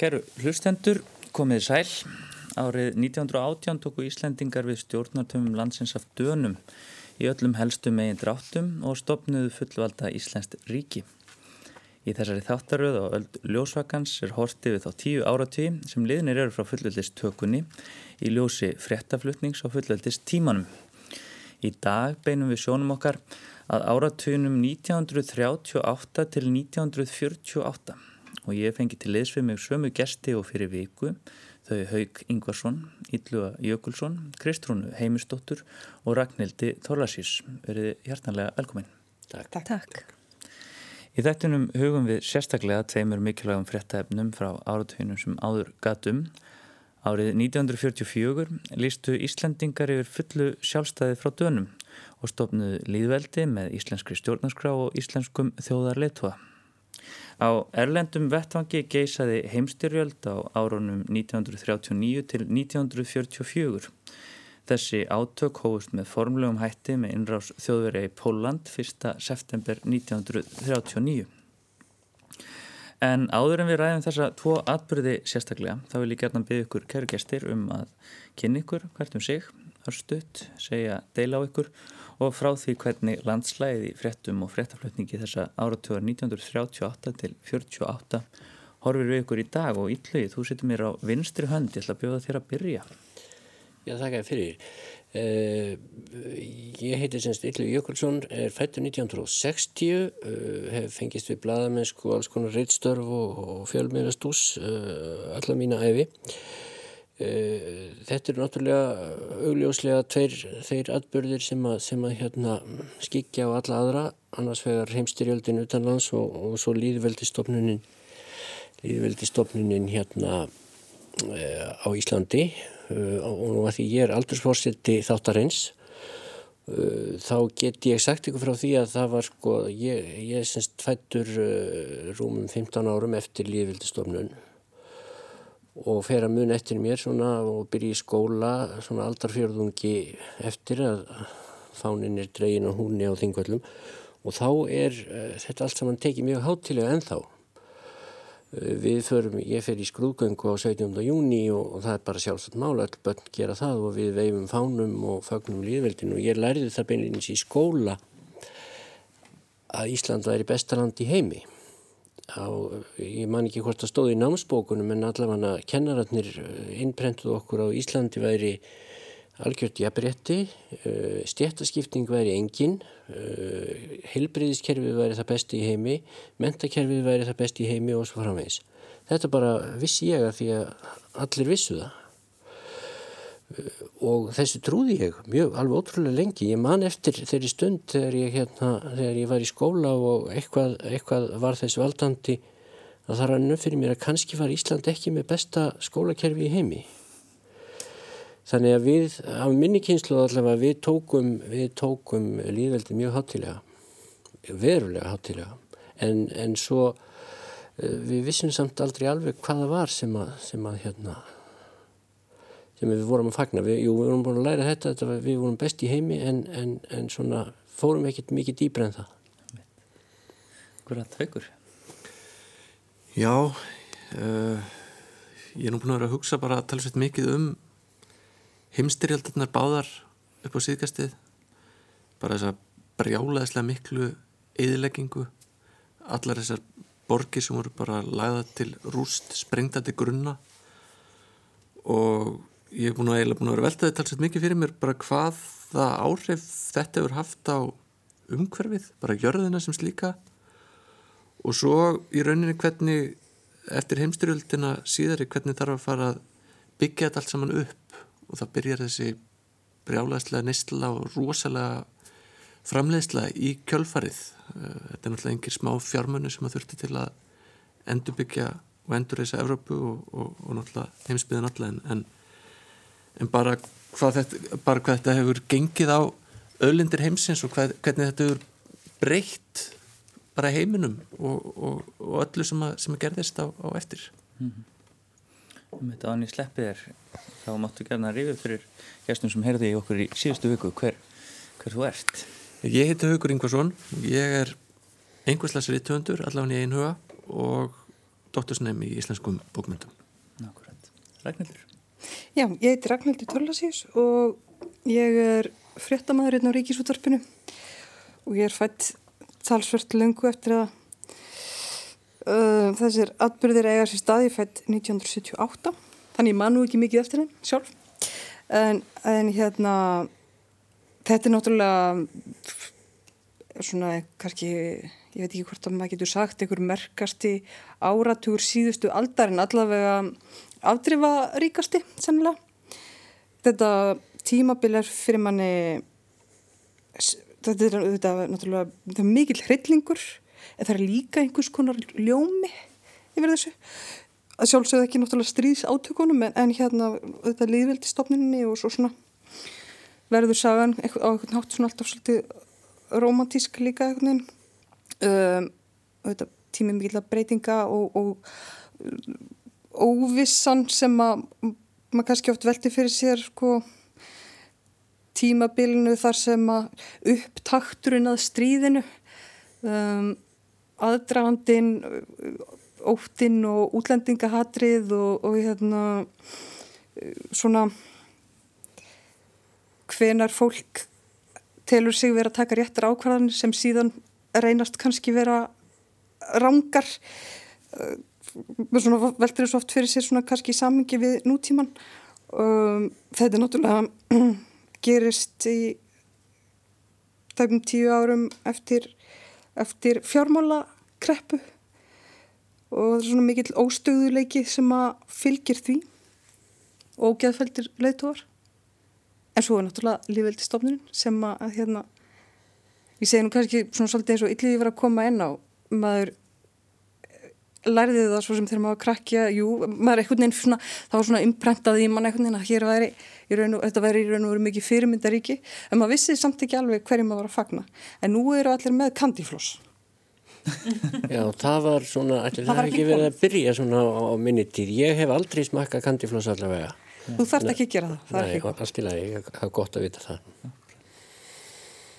Kæru hlustendur, komið sæl. Árið 1918 tóku Íslendingar við stjórnartöfum landsins af dönum í öllum helstu megin dráttum og stopnuðu fullvalda Íslenskt ríki. Í þessari þáttaröð og öll ljósvakans er hortið við þá tíu áratví sem liðnir eru frá fullveldist tökunni í ljósi frettaflutnings og fullveldist tímanum. Í dag beinum við sjónum okkar að áratvíunum 1938 til 1948 og ég fengi til liðs við mig sömu gesti og fyrir viku þau Haug Ingvarsson, Ylluga Jökulsson, Kristrúnu Heimistóttur og Ragnhildi Þorlasís. Verið hjartanlega velkomin. Takk. Takk. Í þettunum hugum við sérstaklega tveimur mikilvægum fréttaefnum frá áratöginum sem áður gatum. Árið 1944 lístu Íslandingar yfir fullu sjálfstæði frá dönum og stofnuðu líðveldi með íslenskri stjórnarskrá og íslenskum þjóðarleitúa. Á erlendum vettvangi geisaði heimstyrjöld á árunum 1939 til 1944. Þessi átök hófust með formlegum hætti með innrás þjóðverja í Póland 1. september 1939. En áður en við ræðum þessa tvo atbyrði sérstaklega, þá vil ég gerna byggja ykkur kærugestir um að kynna ykkur hvert um sig, hörstuðt, segja deila á ykkur og frá því hvernig landslæði í fréttum og fréttaflutningi þessa áratöðar 1938 til 48 horfir við ykkur í dag og Yllugi, þú setur mér á vinstri hönd, ég ætla að bjóða þér að byrja. Já, þakka fyrir. Uh, ég heiti semst Yllugi Jökulsson, er fættur 1960, uh, hef fengist við bladamennsku og alls konar reittstörf og, og fjölmiðrastús uh, alla mína æfi. Eh, þetta er náttúrulega augljóslega tveir þeir atbyrðir sem að, sem að hérna, skikja á alla aðra. Annars vegar heimstyrjöldin utanlands og, og svo líðveldistofnunin líðveldistofnunin hérna e, á Íslandi. E, og nú að því ég er aldursfórsetti þáttarins þá get ég sagt ykkur frá því að það var sko ég, ég semst fættur rúmum 15 árum eftir líðveldistofnun og fer að mun eftir mér svona og byrja í skóla svona aldarfjörðungi eftir að fánin er dregin á húnni á þingvöllum og þá er uh, þetta allt saman tekið mjög hátilega ennþá. Uh, við förum, ég fer í skrúðgöngu á 17. júni og, og það er bara sjálfsagt mála, all börn gera það og við veifum fánum og fagnum líðveldinu og ég lærði það beinleins í skóla að Ísland væri bestaland í heimi á, ég man ekki hvort það stóði í námsbókunum en allavega kennararnir eh, innprentuð okkur á Íslandi væri algjört jafnrétti, eh, stjættaskipting væri engin, eh, heilbriðiskerfið væri það besti í heimi, mentakerfið væri það besti í heimi og svo framvegs. Þetta bara vissi ég að því að allir vissu það og þessu trúði ég mjög alveg ótrúlega lengi. Ég man eftir þeirri stund þegar ég, hérna, þegar ég var í skóla og eitthvað, eitthvað var þess valdandi að það rann upp fyrir mér að kannski var Ísland ekki með besta skólakerfi í heimi. Þannig að við af minni kynslu allavega við tókum, við tókum líðveldi mjög hátilega verulega hátilega en, en svo eh, við vissum samt aldrei alveg hvaða var sem að, sem að hérna sem við vorum að fagna. Við, jú, við vorum búin að læra þetta, þetta við vorum best í heimi en, en, en svona fórum ekkert mikið dýbra en það. Er það haugur? Já, uh, ég er nú búin að vera að hugsa bara að tala svolítið mikið um heimstyrjaldarnar báðar upp á síðkastið. Bara þess að brjálaðislega miklu eðileggingu. Allar þessar borgir sem voru bara lagða til rúst, sprengtandi grunna og ég er búin að búin að vera veltaði talsett mikið fyrir mér bara hvaða áhrif þetta hefur haft á umhverfið, bara gjörðina sem slíka. Og svo í rauninni hvernig eftir heimstyrjöldina síðari hvernig þarf að fara að byggja þetta allt saman upp? Og það byrjar þessi brjálæðslega nýstla og rosalega framleiðsla í kjölfarið. Eh, þetta er náttúrulega engir smá fjármönu sem að þurfti til að endurbyggja og endurreysa Evrópu og, og, og náttúrulega heimsbyðan allar en, en bara hvað þetta, bara hvað þetta hefur gengið á öðlindir heimsins og hvað, hvernig þetta hefur breytt bara heiminum og, og, og öllu sem að, sem að gerðist á, á eftir mm -hmm. Um þetta ánið sleppið er þá máttu gerna rífið fyrir gæstum sem heyrði í okkur í síðustu viku hver, hver þú ert Ég heiti Haugur Ingvarsson ég er einhverslasri töndur allavega í einhuga og dóttursnefn í íslenskum bókmyndum. Nákvæmlega. Ragnhildur? Já, ég heiti Ragnhildur Törlasís og ég er fréttamaður hérna á Ríkisúttarpinu og ég er fætt talsvört lungu eftir að uh, þessir atbyrðir eiga sér staði fætt 1978 þannig ég manu ekki mikið eftir henn sjálf. En, en hérna þetta er náttúrulega svona kannski ég veit ekki hvort að maður getur sagt einhver merkasti áratugur síðustu aldar en allavega afdrifa ríkasti sennilega. Þetta tímabil er fyrir manni þetta er, þetta er náttúrulega þetta er mikil hryllingur en það er líka einhvers konar ljómi yfir þessu. Að sjálfsögðu ekki náttúrulega stríðs átökunum en, en hérna þetta er liðveldistofninni og svo svona verður sagan á einhvern hátt svona alltaf svolítið romantísk líka einhvern veginn. Um, þetta tímið mikilvæg breytinga og, og óvissan sem að maður kannski oft velti fyrir sér sko tímabilinu þar sem að upptakturinn að stríðinu um, aðdragandin óttinn og útlendingahatrið og, og hérna svona hvenar fólk telur sig vera að taka réttar ákvarðanir sem síðan reynast kannski vera rangar svona veldur þessu oft fyrir sér svona kannski í samingi við nútíman um, þetta er náttúrulega gerist í tæpum tíu árum eftir, eftir fjármála kreppu og það er svona mikill óstöðuleiki sem að fylgir því. Og geðfældir leiðtóðar en svo er náttúrulega lífveldistofnun sem að hérna ég segi nú kannski svona svolítið eins og yllið ég var að koma inn á maður lærði það svo sem þegar maður krakkja jú, maður einhvern veginn svona þá var svona imprentaði í mann einhvern veginn að hér væri og, þetta væri í raun og veru mikið fyrirmyndaríki en maður vissi samt ekki alveg hverjum maður var að fagna. En nú eru allir með kandifloss Já, það var svona allir, það, það var ekki verið að byrja svona á, á minni tíð. Ég hef aldrei smakka kandifloss allavega. Þú þarft ekki að gera það, það Nei, allt í lagi, það er gott að vita það.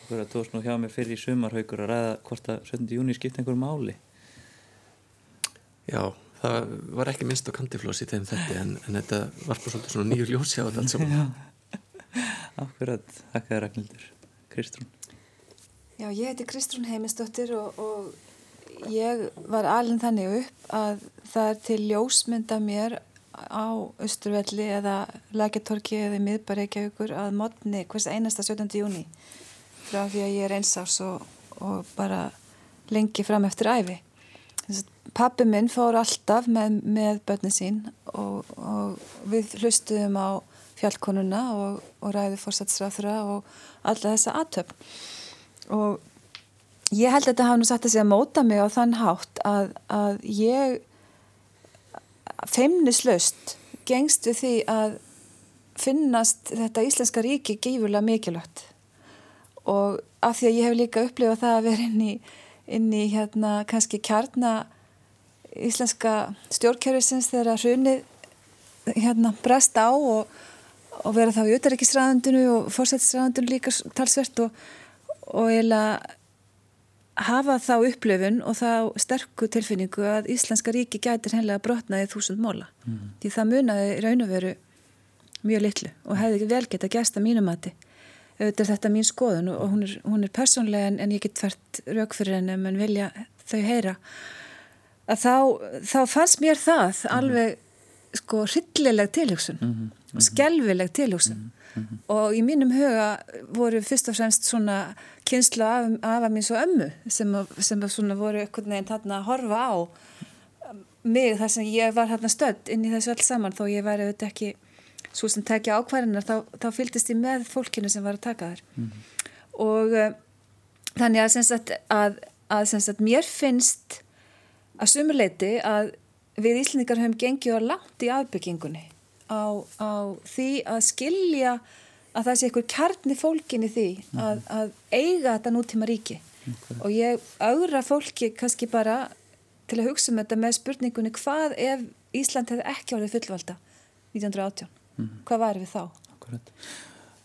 Þú tóðs nú hjá mig fyrir í sumarhaugur að ræða hvort að 17. júni skipt einhver máli Já, það var ekki minnst á kandiflós í þeim þetta en, en þetta var bara svolítið svona nýju ljósi á þetta alls saman. Akkurat, þakka þér Ragnhildur. Kristrún. Já, ég heiti Kristrún Heimistóttir og, og ég var alveg þannig upp að það er til ljósmynda mér á Östurvelli eða Lækjartorki eða miðbareikjaukur að modni hvers einasta 17. júni frá því að ég er einsás og, og bara lengi fram eftir æfi. Pappi minn fór alltaf með, með börnin sín og, og við hlustuðum á fjallkonuna og, og ræði fórsatsræðra og alla þessa aðtöp og ég held að þetta hafa nú sagt að segja að móta mig á þann hátt að, að ég feimnislaust gengst við því að finnast þetta Íslenska ríki gífurlega mikilvægt. Og af því að ég hef líka upplifað það að vera inn í, inn í hérna kannski kjarna íslenska stjórnkerfisins þegar hrunið hérna brest á og, og vera þá í auðaríkisræðundinu og fórsættisræðundinu líka talsvert og, og eiginlega hafa þá upplöfun og þá sterku tilfinningu að Íslenska ríki gætir hennilega brotnaði þúsund móla. Mm. því það munaði raun og veru mjög litlu og hefði ekki vel gett að gæsta mínumati auðvitað er þetta mín skoðun og hún er, hún er persónlega en, en ég get fært rauk fyrir henni en vilja þau heyra að þá, þá fannst mér það mm -hmm. alveg sko hryllileg tilhugsun mm -hmm. skelvileg tilhugsun mm -hmm. og í mínum huga voru fyrst og fremst svona kynsla af, af að mín svo ömmu sem, sem svona voru einhvern veginn þarna að horfa á mig þar sem ég var þarna stödd inn í þessu alls saman þó ég væri auðvitað ekki svo sem tekja ákværinar þá, þá fylgist ég með fólkinu sem var að taka þær og uh, þannig að, að, að sagt, mér finnst að sumuleiti að við Íslandingar höfum gengið á langt í afbyggingunni á, á því að skilja að það sé einhver kjarni fólkin í því að, að eiga þetta nútíma ríki okay. og ég augra fólki kannski bara til að hugsa um þetta með spurningunni hvað ef Ísland hefði ekki árið fullvalda 1918, mm -hmm. hvað væri við þá? Akkurat.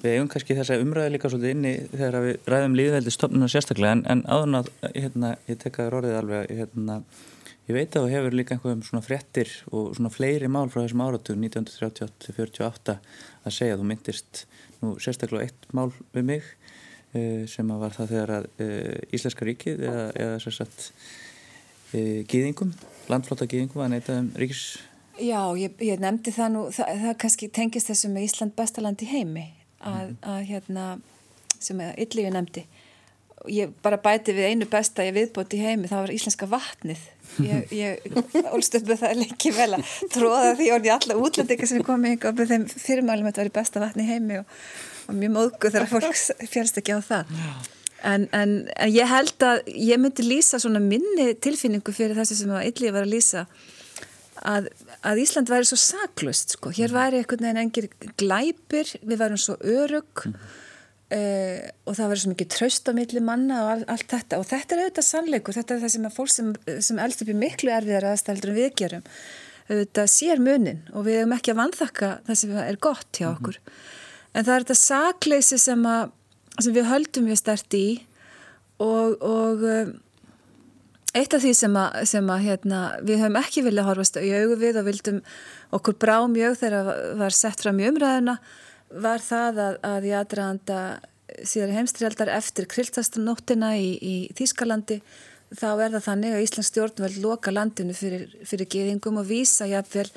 Við eigum kannski þessa umræði líka svolítið inni þegar við ræðum líðveldi stofnuna sérstaklega en, en áðurna, hérna, ég tekkaði orðið alveg hérna Ég veit að þú hefur líka einhverjum svona frettir og svona fleiri mál frá þessum áratug 1938-48 að segja að þú myndist nú sérstaklega eitt mál við mig uh, sem að var það þegar að uh, Íslenska ríkið eða, eða sérstaklega uh, gýðingum, landflóta gýðingum að neyta um ríkis Já, ég, ég nefndi það nú, það, það kannski tengist þessu með Ísland bestaland í heimi að, mm. að hérna, sem Ylliði nefndi ég bara bæti við einu besta ég viðbóti í heimi, það var íslenska vatnið ég, ég ólst upp með það lengi vel að tróða því og ég alla útlendingar sem kom í einhverjum þeim fyrirmælum að þetta var í besta vatni heimi og, og mjög móðgu þegar fólk fjárst ekki á það. En, en, en ég held að ég myndi lýsa svona minni tilfinningu fyrir þessi sem að Ylliði var að lýsa að, að Ísland væri svo saklust sko, hér væri einhvern veginn engir glæpir, við værum svo örug mm. Uh, og það verður svo mikið tröst á milli manna og all, allt þetta. Og þetta er auðvitað sannleikur, þetta er það sem að fólk sem, sem elst upp í miklu erfiðar aðstældur en við gerum, auðvitað sér munin og við hefum ekki að vanþakka það sem er gott hjá okkur. Mm -hmm. en það er þetta sakleysi sem, að, sem við höldum við stert í og, og uh, eitt af því sem að, sem að hérna, við höfum ekki viljað horfast í augu við og vildum okkur brá mjög þegar var sett fram í umræðuna var það að, að ég aðdraðanda síðar heimstrialdar eftir krilltastanóttina í, í Þýskalandi þá er það þannig að Íslands stjórnveld loka landinu fyrir, fyrir geðingum og vísa jáfnvel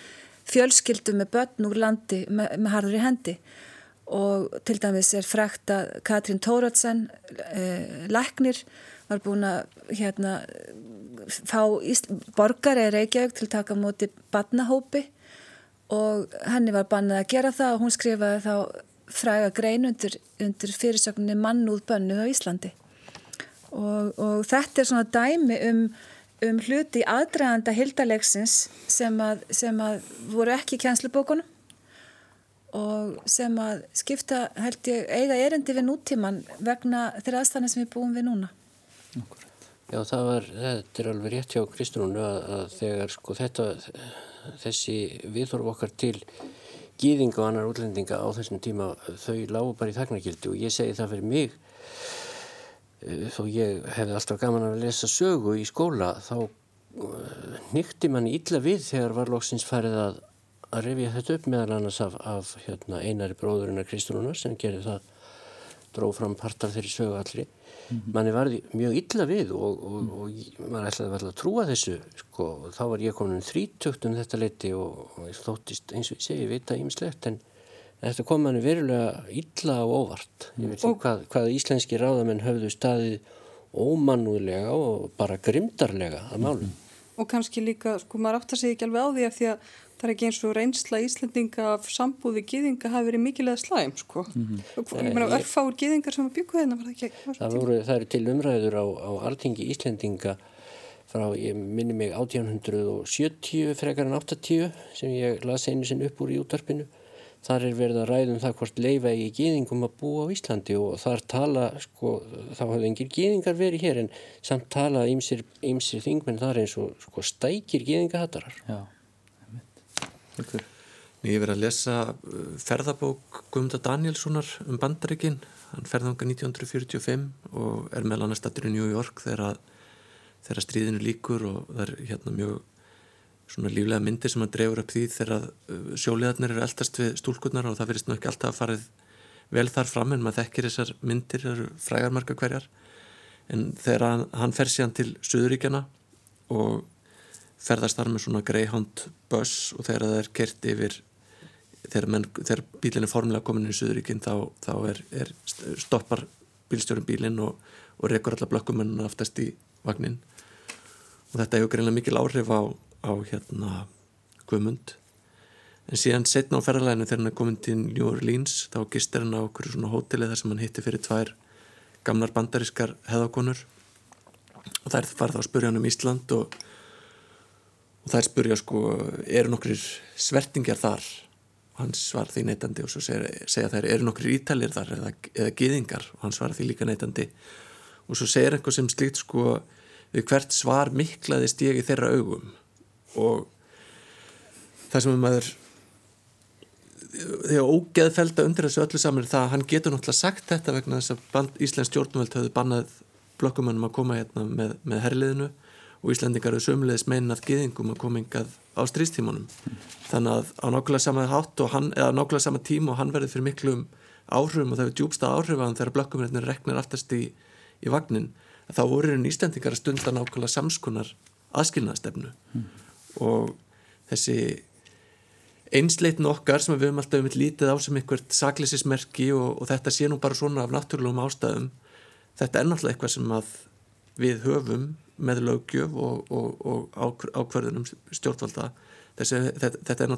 fjölskyldu með börn úr landi með, með harður í hendi. Og til dæmis er frækt að Katrín Tóratsen eh, læknir var búin að hérna, fá borgar eða Reykjavík til að taka móti badnahópi og henni var bannað að gera það og hún skrifaði þá fræga grein undir, undir fyrirsögninni mannúð bönnuð á Íslandi. Og, og þetta er svona dæmi um, um hluti aðdraganda hildarleiksins sem að, sem að voru ekki í kjænslubókunum og sem að skipta held ég eiga erindi við nútíman vegna þeirra aðstæðan sem við búum við núna. Já það var, þetta er alveg rétt hjá Kristrúnu að, að þegar sko þetta þessi viðhorf okkar til gýðinga og annar útlendinga á þessum tíma þau lágu bara í þagnarkildu og ég segi það fyrir mig eh, þó ég hefði alltaf gaman að lesa sögu í skóla þá eh, nýtti mann ítla við þegar var loksins farið að, að revja þetta upp meðal annars af, af hérna, einari bróðurinnar Kristrúnar sem gerði það dróð fram partar þeirri sögu allri. Manni varði mjög illa við og, og, og, og maður ætlaði vel að trúa þessu sko, og þá var ég komin um þrítökt um þetta leiti og ég þóttist eins og ég segi, ég veit að ímislegt en þetta kom manni verulega illa og óvart. Ég veit ekki hvað, hvað íslenski ráðamenn höfðu staðið ómannúðlega og bara grimdarlega að -hmm. Og kannski líka, sko, maður átt að segja ekki alveg á því að því að það er ekki eins og reynsla Íslandinga af sambúði gýðinga hafi verið mikilega slæm sko. Mm -hmm. Ég meina örfáur gýðingar sem að byggja þeirna var það ekki. Var það, voru, það eru til umræður á, á altingi Íslandinga frá, ég minni mig 1870 frekar en 80 sem ég las einu sinn upp úr í útarpinu. Þar er verið að ræðum það hvort leifa í gýðingum að búa á Íslandi og þar tala, sko, þá hafði engir gýðingar verið hér en samt tala ymsir þingmenn þar eins og sko, stækir gýðingahattarar. Já. Ykkur. Ég hef verið að lesa uh, ferðabók Guðmunda Danielssonar um bandaríkinn. Hann ferði ánga 1945 og er meðal annars stættur í New York þegar, þegar stríðinu líkur og það er hérna mjög svona líflega myndir sem hann drefur upp því þegar uh, sjóliðarnir eru eldast við stúlkurnar og það verist nú ekki alltaf að farið vel þar fram en maður þekkir þessar myndir, það eru frægarmarka hverjar en þegar hann, hann fer síðan til Suðuríkjana og ferðast þar með svona Greyhound bus og þegar það er kert yfir þegar, menn, þegar bílinn er formulega komin í Suðuríkinn þá, þá er, er stoppar bílstjórum bílinn og, og rekur alla blökkumennuna aftast í vagnin. Og þetta hefur greinlega mikil áhrif á, á hérna Guðmund. En síðan setna á ferðalæðinu þegar hann er komin til New Orleans þá gistir hann á okkur svona hóteli þar sem hann hitti fyrir tvær gamlar bandarískar heðakonur og það er það farið á að spurja hann um Ísland og og þær spurja sko eru nokkrir svertingjar þar? Og hann svar því neytandi og svo segja, segja þær eru nokkrir ítalir þar eða, eða giðingar og hann svar því líka neytandi og svo segir eitthvað sem slíkt sko við hvert svar miklaði stegi þeirra augum. Og það sem maður þegar ógeðfelda undir þessu öllu saman er það að hann getur náttúrulega sagt þetta vegna þess að Íslands stjórnvöld höfðu bannað blokkumannum að koma hérna með, með herliðinu og Íslandingar eru sömulegis meinað giðingum að koma yngað á strístímanum mm. þannig að á nákvæmlega sama hann, sama tím og hann verður fyrir miklum áhrifum og það er djúbsta áhrifaðan þegar blökkumrættin reknar aftast í, í vagnin þá voru hérna Íslandingar að stunda nákvæmlega samskonar aðskilnaðstefnu mm. og þessi einsleitn okkar sem við höfum alltaf um lítið á sem einhvert saklisismerki og, og þetta sé nú bara svona af náttúrulegum ástæðum þetta er náttúrulega eitthvað sem við höfum með lögjöf og, og, og ákverðunum stjórnvalda. Þessi, þetta, þetta, er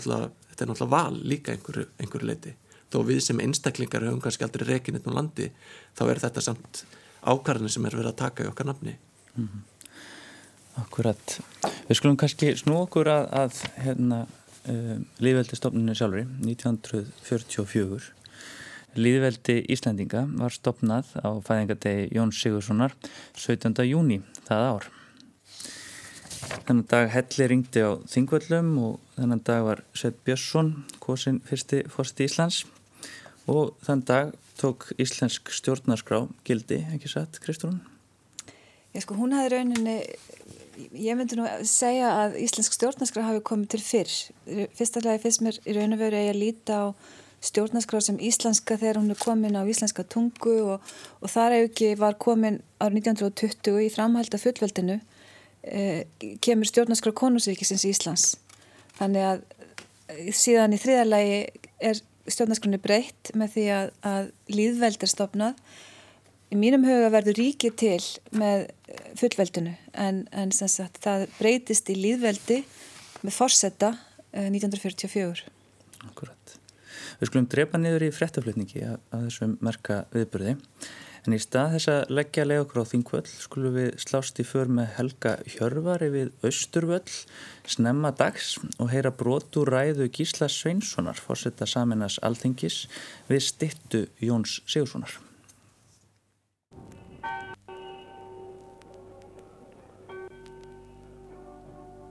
þetta er náttúrulega val líka einhverju, einhverju leiti þó við sem einstaklingar höfum kannski aldrei rekinit á landi þá er þetta samt ákvarðinu sem er verið að taka í okkar nafni. Mm -hmm. Akkurat. Við skulum kannski snú okkur að, að hérna, um, líðveldistofnunni sjálfur 1944 Líðveldi Íslandinga var stopnað á fæðingadegi Jón Sigurssonar 17. júni það ár. Þennan dag Helli ringdi á Þingvöllum og þennan dag var Sveit Björnsson, kosin fyrsti fórsti Íslands og þann dag tók Íslensk stjórnarskrá gildi, ekki satt, Kristúrun? Já sko, hún hafði rauninni, ég myndi nú segja að Íslensk stjórnarskrá hafi komið til fyrr. Fyrsta lagi fyrst mér í raun og veru að líta á stjórnarskrá sem íslenska þegar hún er komin á íslenska tungu og, og þar ekki var komin árið 1920 í framhald af fullveldinu eh, kemur stjórnarskrá konusríkisins Íslands. Þannig að eh, síðan í þriðalagi er stjórnarskránni breytt með því að, að líðveld er stopnað í mínum huga verður ríkið til með fullveldinu en, en sagt, það breytist í líðveldi með forsetta eh, 1944 Akkurat Við skulum drepa niður í frettaflutningi að, þessum merka viðbyrði en í stað þess að leggja leið okkur á þingvöll skulum við slást í för með Helga Hjörvari við Östurvöll snemma dags og heyra brotu ræðu Gísla Sveinssonar fórsetta saminas alþingis við stittu Jóns Sigurssonar.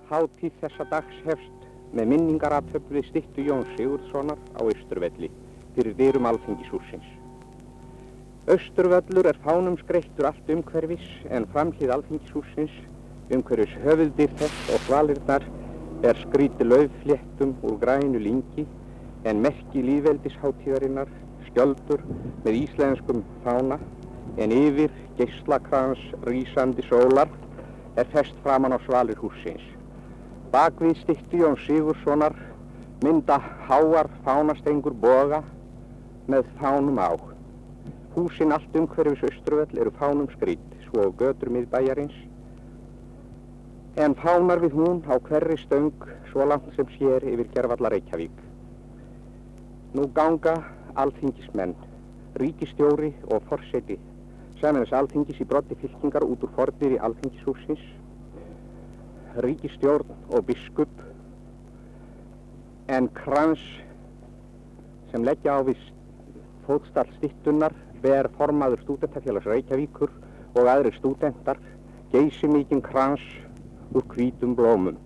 Háttíð þessa dags hefst með minningaratöfn við stittu Jón Sigurðssonar á Östurvelli fyrir dyrum alþingishúsins. Östurvöllur er fánum skreittur allt umhverfis en framhlið alþingishúsins umhverfis höfuðdir þess og svalirnar er skríti löffléttum úr grænu lingi en merki líðveldisháttíðarinnar skjöldur með íslenskum fána en yfir geyslakrans rísandi sólar er fest framann á svalir húsins. Bakvið stikti Jón Sigurssonar mynda háar fánastengur boga með fánum á. Húsin allt umhverfis Östruvell eru fánum skrýtt, svo götur miðbæjarins. En fánar við hún á hverri stöng svo langt sem sér yfir gerfalla Reykjavík. Nú ganga alþingismenn, ríkistjóri og forseti, samanins alþingis í brotti fylkingar út úr fornir í alþingishúsins ríkistjórn og biskup en krans sem leggja á við fótstall stittunar ber formaður stúdentafélags Reykjavíkur og aðri stúdentar geysi mikinn krans úr hvítum blómum.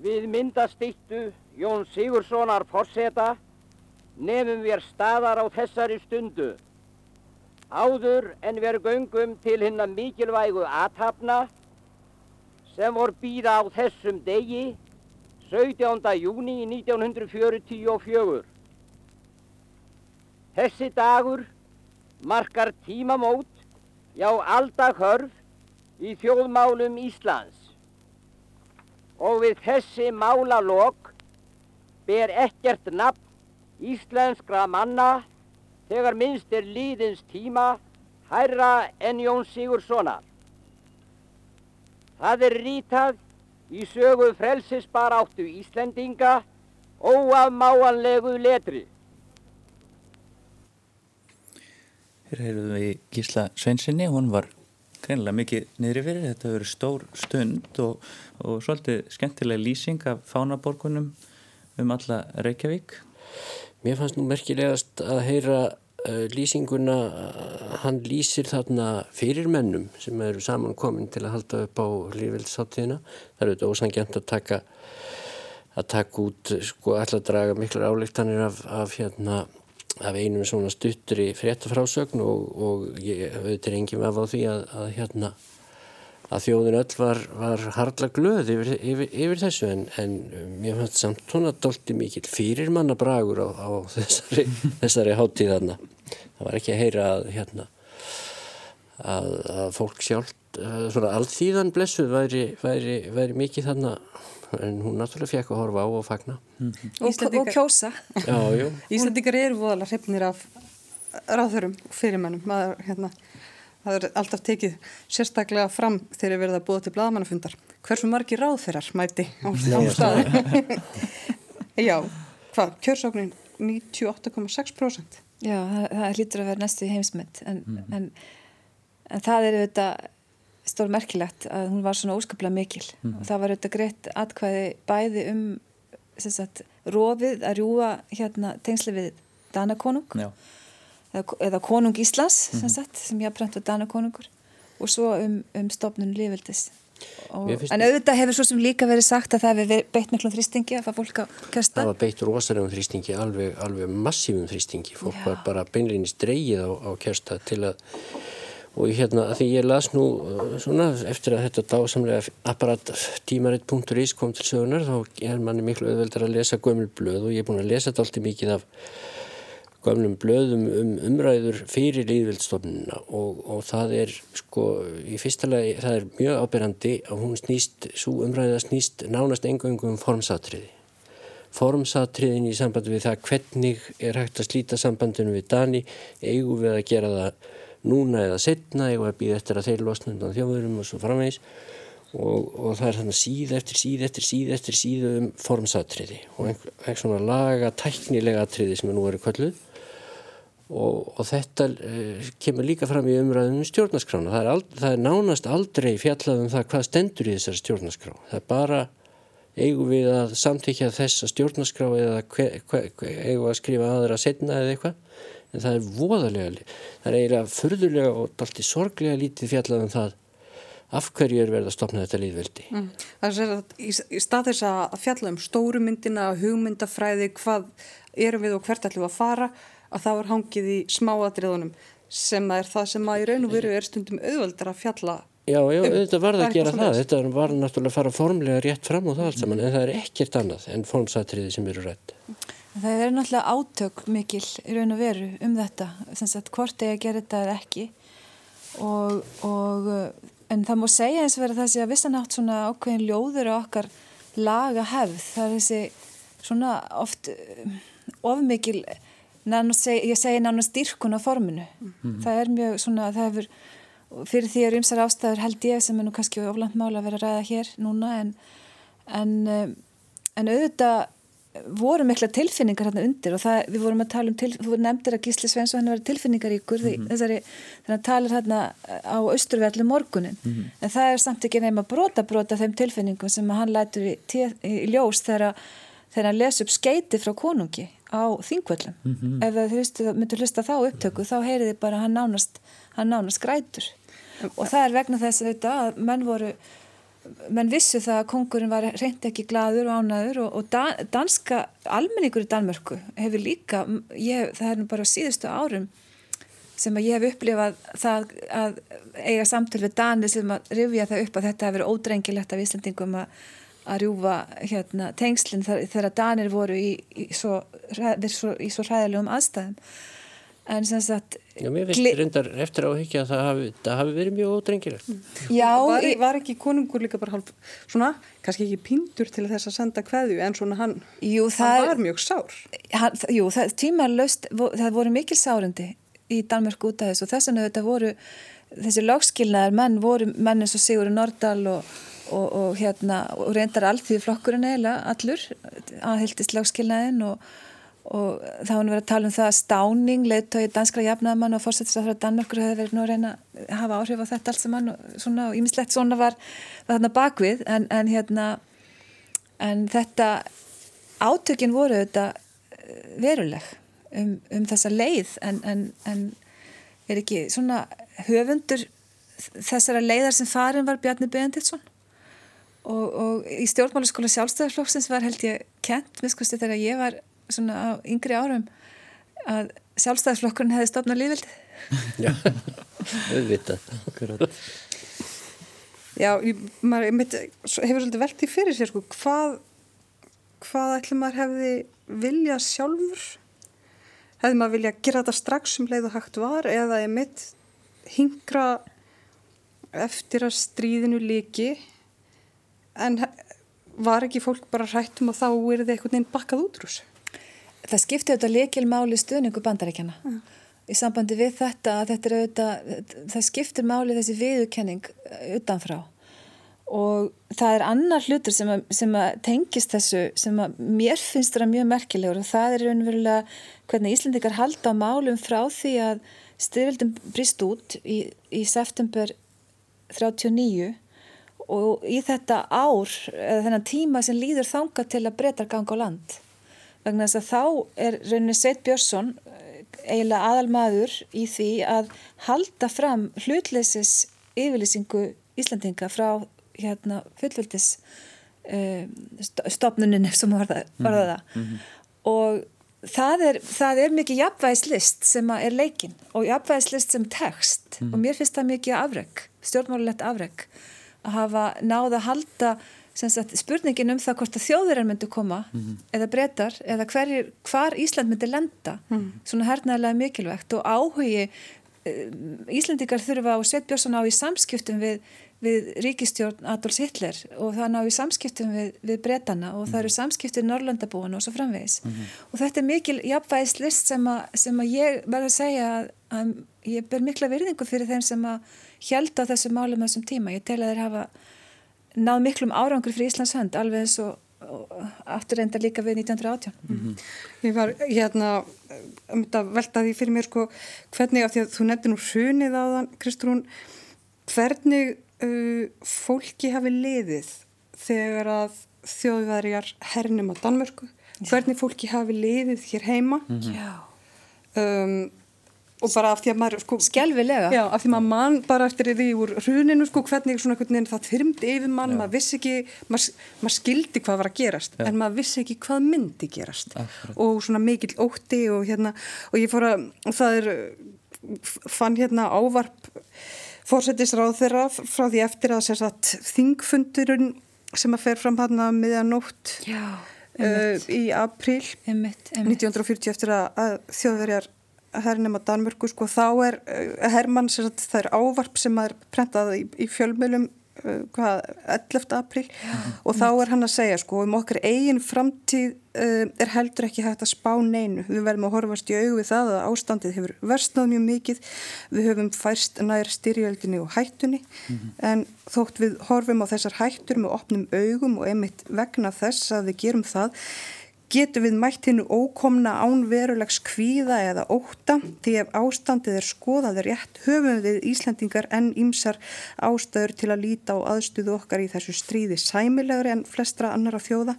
Við myndastittu Jón Sigurssonar forseta nefnum við staðar á þessari stundu áður en við göngum til hinna mikilvægu aðtapna sem vor býða á þessum degi 17. júni 1944. Þessi dagur markar tímamót já aldahörf í þjóðmálum Íslands og við þessi málalokk ber ekkert nafn íslenskra manna þegar minnst er líðins tíma hærra en Jón Sigurðssonar. Það er rítað í sögu frelsisbar áttu Íslendinga óafmáanlegu letri. Hér heyrðum við Gísla Sveinsinni, hún var greinlega mikið niðri fyrir, þetta verið stór stund og, og svolítið skemmtilega lýsing af fánaborgunum um alla Reykjavík. Mér fannst nú merkilegast að heyra uh, lýsinguna, hann lýsir þarna fyrirmennum sem eru samankomin til að halda upp á lífveldsháttíðina. Það eru þetta ósangjant að taka að taka út, sko, alltaf draga miklar álíktanir af, af hérna af einum svona stuttri fréttafrásögn og, og ég auðvitað enginn af á því að, að hérna að þjóðin öll var, var hardla glöð yfir, yfir, yfir þessu en, en mér fannst samt svona dolti mikil fyrir manna bragur á, á þessari, þessari hátíðarna það var ekki að heyra að hérna að, að fólk sjálf svona allþýðan blessuð væri, væri, væri mikið þannig en hún náttúrulega fekk að horfa á og fagna. Mm -hmm. og, og kjósa. Íslandingar eru voðalega hreppnir af ráðurum og fyrirmennum maður hérna það er alltaf tekið sérstaklega fram þegar að búa til bladamannafundar hversu margi ráðferðar mæti á staði Já, hvað, kjörsóknin 98,6% Já, það, það lítur að vera næstu heimsmynd en, mm. en, en það er auðvitað stór merkilegt að hún var svona óskaplega mikil. Mm. og það var auðvitað greitt atkvæði bæði um sagt, rofið að rjúa hérna tengsli við Danakonung Já eða, konung Íslands mm -hmm. sem, sagt, sem ég haf brent á dana konungur og svo um, um stopnun lífveldis en auðvitað hefur svo sem líka verið sagt að það hefur beitt miklum þrýstingi að það fólk að kesta það var beitt rosalegum þrýstingi, alveg, alveg massífum þrýstingi, fólk Já. var bara beinleginni streygið á, á kesta til að og hérna því ég las nú uh, svona eftir að þetta dásamlega apparat tímaritt.is kom til sögunar þá er manni miklu auðveldar að lesa gömulblöð og ég er búin að lesa þetta alltaf mikið af gömlum blöðum um umræður fyrir líðvildstofnuna og, og það er sko í fyrsta lagi það er mjög ábyrgandi að hún snýst, svo umræða snýst nánast engöngum um formsatriði. Formsatriðin í sambandi við það hvernig er hægt að slíta sambandinu við Dani, eigum við að gera það núna eða setna, eigum við að býða eftir að þeir losnundan þjóðurum og svo framvegs og, og það er þannig síð eftir síð eftir síð eftir síð um formsatriði og eitthvað svona laga tæknilega atriði sem er nú verið kvölluð Og, og þetta uh, kemur líka fram í umræðum um stjórnaskrána. Það er, ald, það er nánast aldrei fjallað um það hvað stendur í þessari stjórnaskrá. Það er bara eigum við að samtíkja þessa stjórnaskrá eða hve, hve, hve, eigum við að skrifa aðra setna eða eitthvað. En það er voðalega, það er eiginlega förðulega og allt í sorglega lítið fjallað um það af hverju er verið að stopna þetta líðveldi. Mm. Það er að í, í stað þess að fjalla um stórumyndina, hugmyndafræði, hvað erum við og hvert ætlum við að fara að það var hangið í smáadriðunum sem er það sem að í raun og veru er stundum auðvöldar að fjalla Já, já, um, þetta var það að gera það, þetta var náttúrulega að fara formlega rétt fram og það allt saman en það er ekkert annað en formsatriði sem eru rétt. Það er náttúrulega átök mikil í raun og veru um þetta, sem sagt hvort eigi að gera þetta eða ekki og, og en það múi segja eins og verið þessi að vissanátt svona ákveðin ljóður á okkar laga hefð, það er þessi svona oft ofmikil seg, ég segi nánast dyrkun á forminu mm -hmm. það er mjög svona hefur, fyrir því að ymsar ástæður held ég sem er nú kannski oflant mála að vera að ræða hér núna en, en, eh, en auðvitað voru mikla tilfinningar hérna undir og það, við vorum að tala um, til, þú nefndir að Gísli Svens og hann var tilfinningaríkur mm -hmm. þessari, þannig að talir hérna á austurvelli morgunin, mm -hmm. en það er samt ekki nefn að brota brota þeim tilfinningum sem hann lætur í, í ljós þegar, hann les upp skeiti frá konungi á þingvöllum mm -hmm. ef þau myndur hlusta þá upptöku þá heyriði bara hann nánast hann nánast grætur og það er vegna þess að þetta að menn voru menn vissu það að kongurinn var reynd ekki gladur og ánaður og, og da, danska almenningur í Danmörku hefur líka ég, það er bara síðustu árum sem að ég hef upplifað það að eiga samtöl við Dani sem að rifja það upp að þetta hefur verið ódrengilegt af Íslandingum að að rjúfa hérna, tengslinn þegar Danir voru í, í, svo, svo, svo hræðilegum aðstæðum en sem sagt Já, mér finnst reyndar eftir áhyggja að það hafi, það hafi verið mjög ódrengilegt. Já, var, var ekki konungur líka bara hálf svona, kannski ekki píndur til þess að senda hverju en svona hann, jú, hann var mjög sár. Hann, Jú, það tímarlaust það voru mikil sárundi í Danmörk út af þessu og þess vegna þetta voru þessi lagskilnaðar menn voru menn eins og Sigurður Nordal og og, og hérna og reyndar allþýði flokkurinn eiginlega allur aðhildist lagskilnaðin og, og þá hann verið að tala um það að stáning leittói danskra jafnaðamann og fórsettisafræður Danmörkur hefði verið nú að reyna að hafa áhrif á þetta allt saman og svona og ímislegt svona var þarna bakvið en, en hérna en þetta átökin voru þetta eh, veruleg um, um þessa leið. En, en, en er ekki svona höfundur þessara leiðar sem farin var Bjarni Benditsson og, og í stjórnmálaskóla sjálfstæðarflokksins var held ég kent, miskusti þegar ég var svona á yngri árum að, sjálfstæðisflokkurinn hefði stopnað lífildið. Já, auðvitað. Já, ég, maður mitt, hefur svolítið velt í fyrir sér sko, hvað, hvað ætlum maður hefði viljað sjálfur? Hefði maður viljað gera þetta strax sem leið og hægt var eða ég mitt hingra eftir að stríðinu líki en var ekki fólk bara hrættum og þá er þið einhvern veginn bakkað útrús? Það skipti auðvitað lekilmáli stuðningu bandaríkjana mm. í sambandi við þetta að þetta er auðvitað, það skiptir máli þessi viðurkenning utanfrá og það er annar hlutur sem að, sem að tengist þessu sem að mér finnst það mjög merkilegur og það er raunverulega hvernig Íslandikar halda á málum frá því að styrvildum brist út í, í september 39 og í þetta ár, þennan tíma sem líður þanga til að breytar ganga á land. Vegna þess að þá er rauninni Sveit Björnsson eh, eiginlega aðal maður í því að halda fram hlutleysis yfirlýsingu Íslandinga frá hérna fullvöldis uh, stopnunin sem var það, var það. Mm -hmm. og það er, það er mikið jafnvægislist sem er leikin og jafnvægislist sem text mm. og mér finnst það mikið afreg, stjórnmálulegt afreg að hafa náða að halda spurningin um það hvort að þjóðurar myndu koma mm. eða breytar eða hverjir, hvar Ísland myndi lenda mm. svona hernaðilega mikilvægt og áhugi eh, Íslandikar þurfa og Sveit Björnsson á í samskiptum við við ríkistjórn Adolfs Hitler og það ná í samskiptum við, við breytana og það eru mhm. samskiptum Norrlandabúan og svo framvegis mm -hmm. og þetta er mikil jafnvægislist sem, sem að ég verður að segja að, að ég ber mikla virðingu fyrir þeim sem að held á þessu málum þessum tíma. Ég tel að þeir hafa náð miklum árangur fyrir Íslands hönd alveg eins og, aftur enda líka við 1918. Mm -hmm. Ég var hérna um þetta veltaði fyrir mér sko hvernig af því að þú nefnir nú hrunið á þann Kristrún hvernig uh, fólki hafi liðið þegar að þjóðverjar hernum á Danmörku hvernig fólki hafi liðið hér heima mm -hmm. um, og bara af því að maður sko, skjálfilega já, af því maður mann bara eftir því úr hruninu sko hvernig svona hvernig það þyrmdi yfir mann já. maður vissi ekki, maður, maður skildi hvað var að gerast já. en maður vissi ekki hvað myndi gerast Akkurat. og svona mikill ótti og hérna og ég fór að það er fann hérna ávarp fórsetisráð þeirra frá því eftir að sagt, þingfundurinn sem að fer fram hann að miðanótt uh, í april 1940 eftir að, að þjóðverjar hernum á Danmörku sko þá er uh, Hermann það er ávarp sem er prentað í, í fjölmjölum Uh, hvað, 11. april Já, og þá er hann að segja sko um okkar eigin framtíð uh, er heldur ekki hægt að spá neinu við verðum að horfast í augu við það að ástandið hefur verstnað mjög mikið við höfum færst nær styrjöldinni og hættunni mm -hmm. en þótt við horfum á þessar hættur með opnum augum og einmitt vegna þess að við gerum það getur við mætt hennu ókomna ánverulegs kvíða eða óta því ef ástandið er skoðaður rétt höfum við Íslandingar enn ímsar ástöður til að líta á aðstuðu okkar í þessu stríði sæmilegri en flestra annara þjóða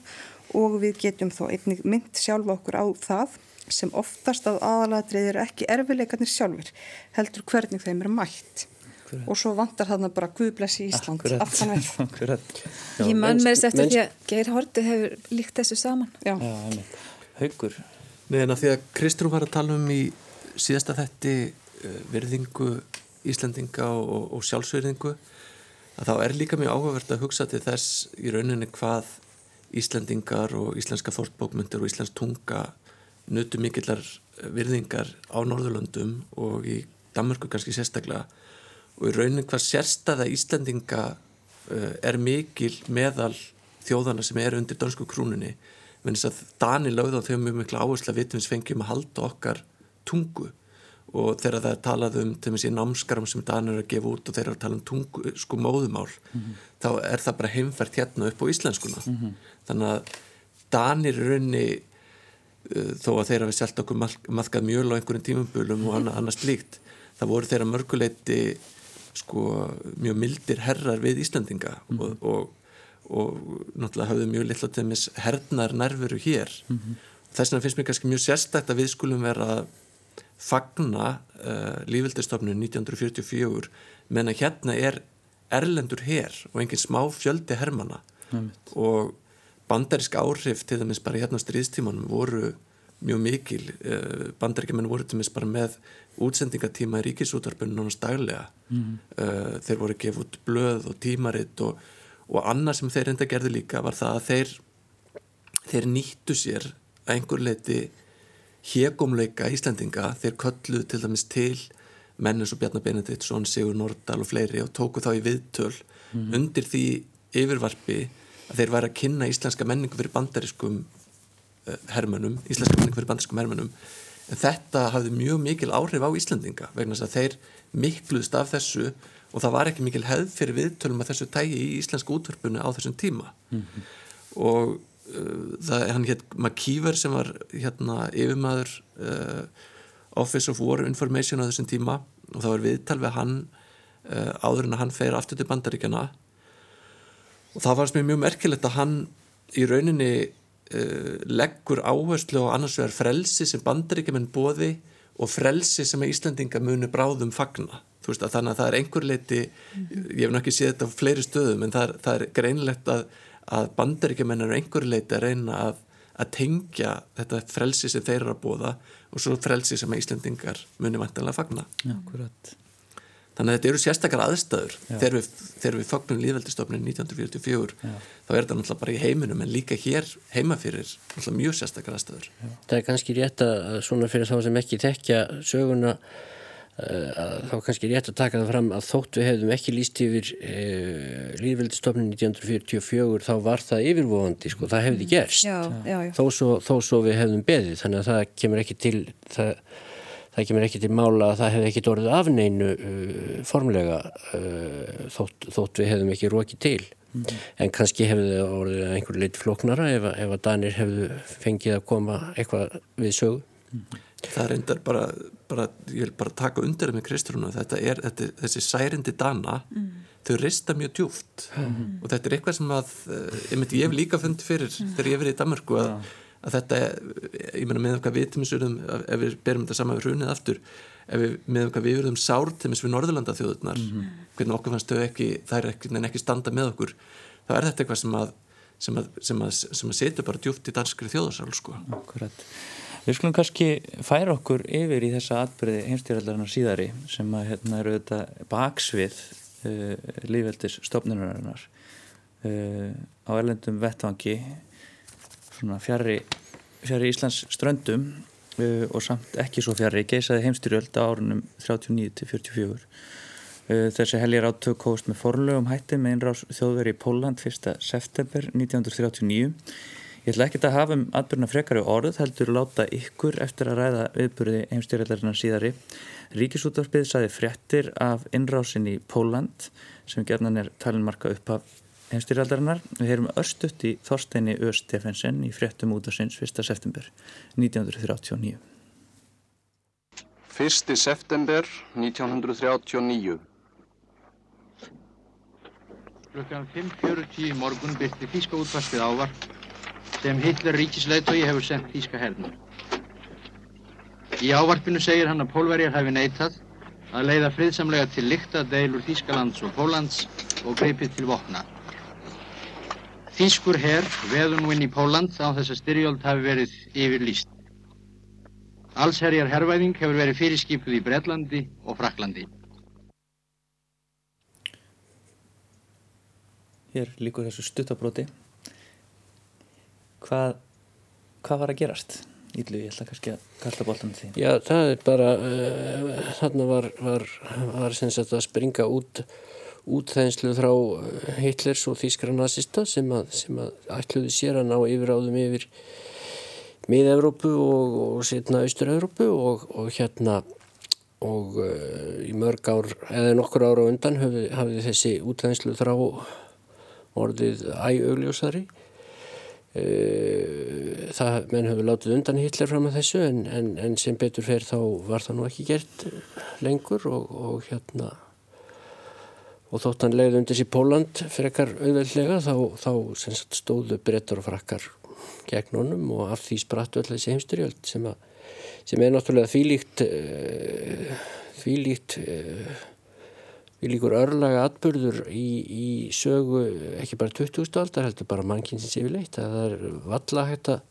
og við getum þó einnig mynd sjálfa okkur á það sem oftast að aðalatrið eru ekki erfileikarnir sjálfur heldur hvernig þeim er mætt. Akkurat. og svo vantar þarna bara Guðblessi Ísland. Aftan verð Ég man með þess eftir því að Geir Horti hefur líkt þessu saman. Já. Já, Haugur Meðan að því að Kristrún var að tala um í síðasta þetti uh, verðingu Íslandinga og, og sjálfsverðingu að þá er líka mjög áhugavert að hugsa til þess í rauninni hvað Íslandingar og íslenska fórtbókmyndir og íslensk tunga nutu mikillar virðingar á Norðurlöndum og í Danmarku kannski sérstaklega og í raunin hvað sérstaða Íslandinga uh, er mikil meðal þjóðana sem er undir dansku krúnunni menn þess að Dani lögð á þau mjög miklu áherslu að vitum við fengjum að halda okkar tungu og þegar það er talað um til og með síðan námskaram sem Dani er að gefa út og þeir eru að tala um tungu sko móðumál mm -hmm. þá er það bara heimfært hérna upp á íslenskuna mm -hmm. þannig að Dani er raunni uh, þó að þeir hafi selgt okkur maðkað mjöl á einhverjum tímumbölum og annað, annað slíkt það voru þeirra mörguleiti sko mjög mildir herrar við Íslandinga mm -hmm. og, og, og náttúrulega hafðu mjög litla til mis hernar nærveru hér mm -hmm. þess vegna finnst mér kannski mjög sérstækt að við skulum vera fagna uh, lífildistofnun 1944 menn að hérna er erlendur hér og enginn smá fjöldi hermana mm -hmm. og bandarisk áhrif til dæmis bara hérna á stríðstímanum voru mjög mikil uh, bandaríkjumenn voru til mis bara með útsendingatíma í ríkisútarpunum nánast daglega mm. uh, þeir voru gefið út blöð og tímaritt og, og annað sem þeir enda gerði líka var það að þeir þeir nýttu sér að einhver leiti hegumleika Íslandinga þeir kölluð til dæmis til mennins og Bjarnar Benediktsson, Sigur Nordal og fleiri og tóku þá í viðtöl mm. undir því yfirvarpi að þeir væri að kynna íslenska menningu fyrir bandariskum uh, hermönum, íslenska menningu fyrir bandariskum hermönum en þetta hafði mjög mikil áhrif á Íslandinga vegna að þeir mikluðst af þessu og það var ekki mikil hefð fyrir viðtölum að þessu tægi í íslenska útvarpunni á þessum tíma mm -hmm. og uh, það hann hétt Makíver sem var hérna yfirmaður uh, Office of War Information á þessum tíma og það var viðtal við hann uh, áður en að hann fer aftur til bandaríkjana og það var mjög merkilegt að hann í rauninni uh, leggur áherslu á annars vegar frelsi sem bandaríkjumenn bóði og frelsi sem að Íslandinga muni bráðum fagna. Veist, þannig að það er einhver leiti ég hef náttúrulega séð þetta á fleiri stöðum en það er, það er greinlegt að, að bandaríkjumenn er einhver leiti að reyna að, að tengja þetta frelsi sem þeir eru að bóða og svo frelsi sem að Íslandingar muni vantanlega fagna. Akkurat Þannig að þetta eru sérstakar aðstæður. Þegar við, þegar við fagnum líðveldistofnin 1944 Já. þá er þetta náttúrulega bara í heiminum en líka hér heima fyrir mjög sérstakar aðstæður. Já. Það er kannski rétt að svona fyrir þá sem ekki tekja söguna uh, þá kannski rétt að taka það fram að þótt við hefðum ekki líst yfir uh, líðveldistofnin 1944 þá var það yfirvofandi sko, það hefði gerst. Já, þó svo, þó svo við hefðum beðið. Þannig að það kemur ekki til það það kemur ekki til mála að það hefði ekki orðið afneinu uh, formlega uh, þótt, þótt við hefðum ekki rókið til. Mm en kannski hefði orðið einhver lit floknara ef, ef að Danir hefðu fengið að koma eitthvað við sögu. Mm. Það er endar bara, bara ég vil bara taka undir með Kristrúna þetta er þetta, þessi særindi Dana mm þau rista mjög djúft og þetta er eitthvað sem að ég, myndi, ég hef líka fundið fyrir þegar ég hef verið í Danmarku að að þetta, ég meina með okkar viðtímisurðum, ef við berum þetta saman við hrunið aftur, ef við með okkar viðurðum sártimis við Norðurlanda þjóðurnar mm -hmm. hvernig okkur fannst þau ekki það er ekki, ekki standa með okkur þá er þetta eitthvað sem að sem að, sem að, sem að setja bara djúft í danskri þjóðarsál sko. Akkurat. Við skulum kannski færa okkur yfir í þessa atbyrði heimstýraldarinnar síðari sem að hérna eru þetta baksvið uh, lífveldis stofnunarinnar uh, á erlendum vettvangi svona fjari, fjari Íslands ströndum uh, og samt ekki svo fjari geisaði heimstyrjöld á árunum 39-44 uh, þessi helgir átök hóst með forlögum hætti með einrás þjóðveri í Póland 1. september 1939 Ég ætla ekki að hafa um atbyrna frekari orð, heldur láta ykkur eftir að ræða viðburði heimstyrjaldarinnar síðari. Ríkisútvarpið saði fréttir af innrásin í Póland sem gerðan er talinmarka upp af heimstyrjaldarinnar. Við heyrum örstuðt í Þorsteini Ö. Stefensen í fréttum út af sinns 1. september 1939. 1. september 1939 Klukkan 5.40 í morgun byrti Þíska útvarpið ávarp sem Hitler ríkisleitói hefur sendt Þíska hernum. Í ávarpinu segir hann að pólverjar hefði neitað að leiða friðsamlega til lykta deilur Þískalands og Póllands og greipið til vopna. Þýskur herr veður nú inn í Póland á þess að styrjöld hafi verið yfirlýst. Allsherjar herrvæðing hefur verið fyrirskipuð í Breitlandi og Fraklandi. Hér líkur þessu stuttabróti. Hvað, hvað var að gerast? Íllu, ég ætla kannski að kasta bóltan því. Já, það er bara, uh, þarna var, var, var sem sagt að springa út útþæðinslu frá eh, Hitlers og þýskra nazista sem að, sem að ætluði sér að ná yfiráðum yfir mið-Európu og, og setna Austur-Európu og, og hérna og uh, í mörg ár eða nokkur ára undan hafði, hafði þessi útþæðinslu frá orðið æaugljósari uh, eh, það menn hafði látið undan Hitler fram að þessu en, en, en sem betur fer þá var það nú ekki gert lengur og, og hérna og þótt hann leiði undir sér Póland frekar auðveldlega þá, þá sagt, stóðu brettur og frakkar gegn honum og af því sprattu alltaf þessi heimstyrjöld sem, sem er náttúrulega þvílíkt uh, þvílíkt uh, þvílíkur örlaga atbyrður í, í sögu ekki bara 20. aldar heldur bara mannkynsins yfirleitt það er valla hægt að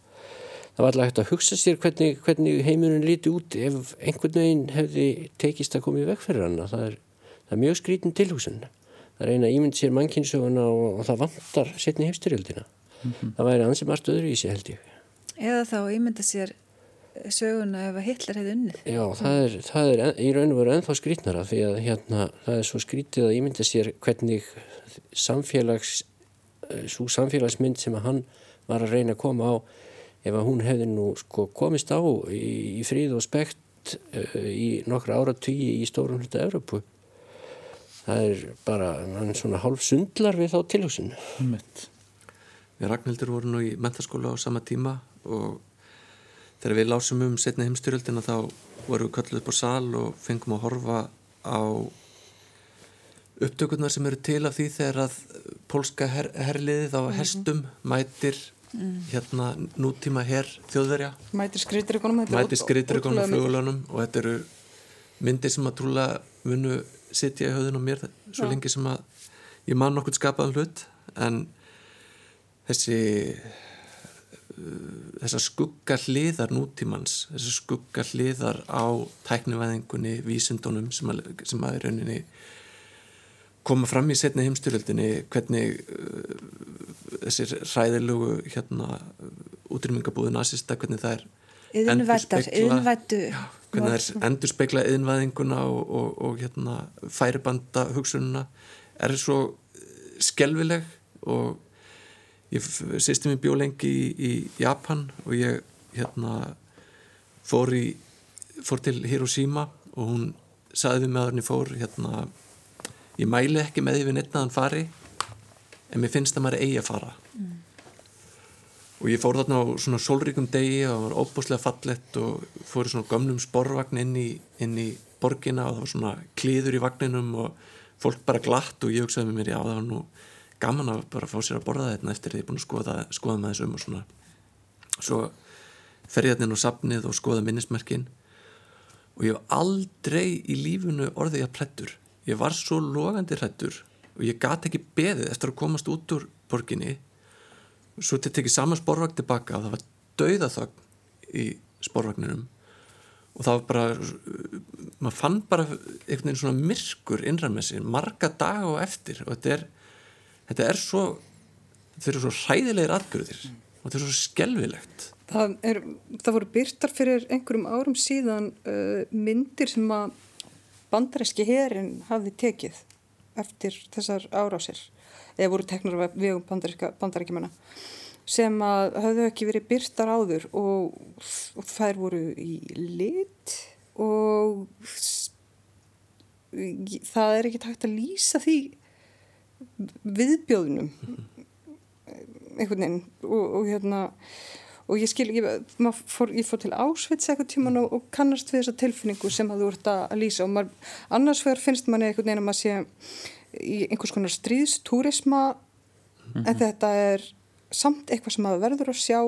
það var alltaf hægt að hugsa sér hvernig, hvernig heimurinn líti út ef einhvern veginn hefði tekist að koma í veg fyrir hana það er, það er mjög skrítin tilhugsun það er eina ímynd sér mannkynsöguna og, og það vantar setni hefstyrjöldina mm -hmm. það væri ansið margt öðru í sig held ég Eða þá ímynda sér söguna ef að Hitler hefði unnið. Já, það er, það er í raun og veru ennþá skrítnara því að hérna, það er svo skrítið að ímynda sér hvernig samfélags svo samfélagsmynd sem að hann var að reyna að koma á ef að hún hefði nú sko komist á í, í fríð og spekt uh, í nokkra áratugji í stórum hluta Európu það er bara hann svona hálf sundlar við þá tilhugsun. Við Ragnhildur vorum nú í mentaskóla á sama tíma og þegar við lásum um setna heimstyrjöldina þá vorum við kölluð upp á sal og fengum að horfa á upptökurnar sem eru til af því þegar að pólska her herliðið á hestum mætir mm. hérna nútíma her þjóðverja. Mætir skriðdregunum og og þetta eru myndir sem að trúla munu sitja í höðun og mér svo Já. lengi sem að ég man nokkur skapaðan hlut en þessi uh, þessar skugga hliðar nútímans þessar skugga hliðar á tæknivæðingunni, vísundunum sem að, sem að er rauninni koma fram í setni heimstyrjöldinni hvernig uh, þessir ræðilugu hérna, útrýmingabúðu nazista, hvernig það er yðinvættu hvernig það er endur speikla yðinvæðinguna og, og, og hérna, færibanda hugsununa er svo skelvileg og ég sýsti mér bjólengi í, í Japan og ég hérna fór í fór til Hiroshima og hún saði við með að henni fór hérna ég mæli ekki með því við neittnaðan fari en mér finnst að maður eigi að fara. Mm. Og ég fór þarna á svona sólríkum degi og það var óbúslega fallett og fór í svona gömnum sporvagn inn í, inn í borgina og það var svona klíður í vagninum og fólk bara glatt og ég hugsaði með mér já það var nú gaman að bara fá sér að borða þetta eftir því ég er búin að skoða, skoða með þessum og svona. Svo fer ég hérna inn á sapnið og skoða minnismerkin. Og ég hef aldrei í lífunu orðið að plettur ég var svo logandi hrættur og ég gati ekki beðið eftir að komast út úr borginni svo til tekja saman sporvagn tilbaka og það var dauðaþögn í sporvagninum. Og það var bara maður fann bara einhvern veginn svona myrkur innræð með sér, marga daga og eftir. Og þetta er þetta er svo þetta eru svo hræðilegir atbyrðir og þetta er svo skelvilegt Það, er, það voru byrtar fyrir einhverjum árum síðan uh, myndir sem að bandaræski herin hafði tekið eftir þessar árásir eða voru teknar við bandarækjumanna sem að hafðu ekki verið byrtar áður og, og þær voru í lit og það er ekki takt að lýsa því viðbjóðunum einhvern veginn og, og hérna og ég skil, ég fór, ég fór til Ásvits eitthvað tíman og, og kannast við þessa tilfinningu sem það þú ert að lýsa og maður, annars vegar finnst manni einhvern veginn að maður sé í einhvers konar stríðstúrisma mm -hmm. en mhm. þetta er samt eitthvað sem maður verður að sjá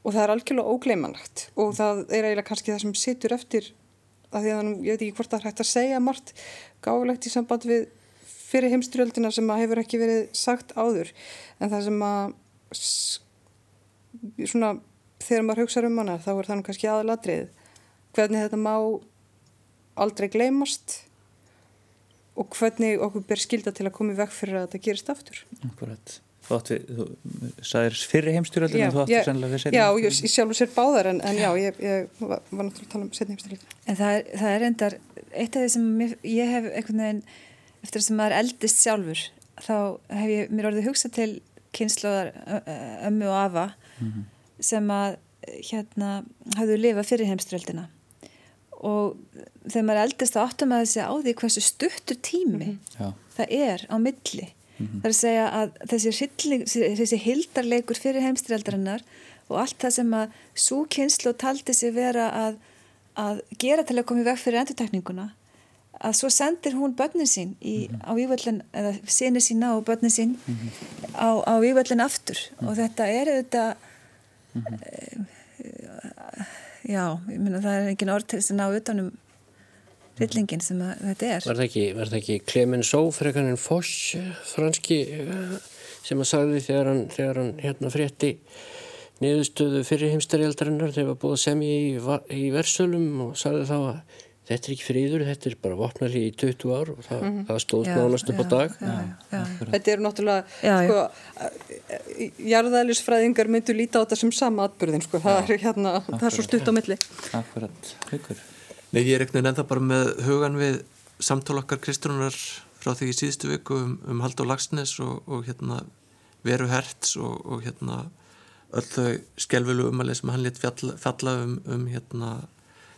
og það er algjörlega ógleimanlegt og það er eiginlega kannski það sem situr eftir að því að ég veit ekki hvort það er hægt að segja margt gáðilegt í samband við fyrir heimstrjöldina sem að hefur ekki verið sagt áður en það sem að svona þegar maður hugsa um hana þá er það kannski aðaladrið hvernig þetta má aldrei gleymast og hvernig okkur ber skilda til að koma í vekk fyrir að þetta gerist aftur. Akkurat. Þú átti, þú sagðir fyrir heimstyrjöldinu en þú átti sannlega við setni Já, ég, ég sjálfur sér báðar en, en já, ég, ég var, var náttúrulega að tala um setni heimstyrjöldinu En það er, það er endar, eitt af því sem ég, ég hef einhvern veginn, eftir sem maður eldist sjálfur, þá hef ég mér orðið hugsað til kynnslóðar ömmu og afa mm -hmm. sem að hérna hafðu lifað fyrir heimströldina og þegar maður eldist þá áttum að þessi á því hversu stuttur tími mm -hmm. það er á milli mm -hmm. það er að segja að þessi, hilling, þessi hildarleikur fyrir heimströldarinnar og allt það sem að svo kynslu taldi sig vera að, að gera til að koma í veg fyrir endurtekninguna að svo sendir hún börnin sín í, mm -hmm. á vývöldin, eða sinni sína og börnin sín mm -hmm. á, á vývöldin aftur mm -hmm. og þetta er þetta mhm. Já, ég minna það er engin orð til þess að ná utanum rillingin sem þetta er Var það ekki, ekki Clemenceau fyrir einhvern Foch franski eh, sem að sagði þegar hann, þegar hann hérna frétti niðurstöðu fyrir heimstarialdarinnar þegar var búið að semja í, í versölum og sagði þá að þetta er ekki friður, þetta er bara vopnarlið í 20 ár og það, mm -hmm. það stóðst nánast upp á dag. Já, já, þetta eru náttúrulega, sko, jarðælisfræðingar myndu líta á þetta sem sama atbyrðin, sko, það er hérna, það er svo stutt á milli. Akkurat, hugur. Nei, ég er ekkert ennþá bara með hugan við samtál okkar Kristrúnar frá því í síðustu viku um, um Hald og Lagsnes og, og hérna Veru Hertz og, og hérna öll þau skjálfilu umalið sem hann létt falla, falla um, um hérna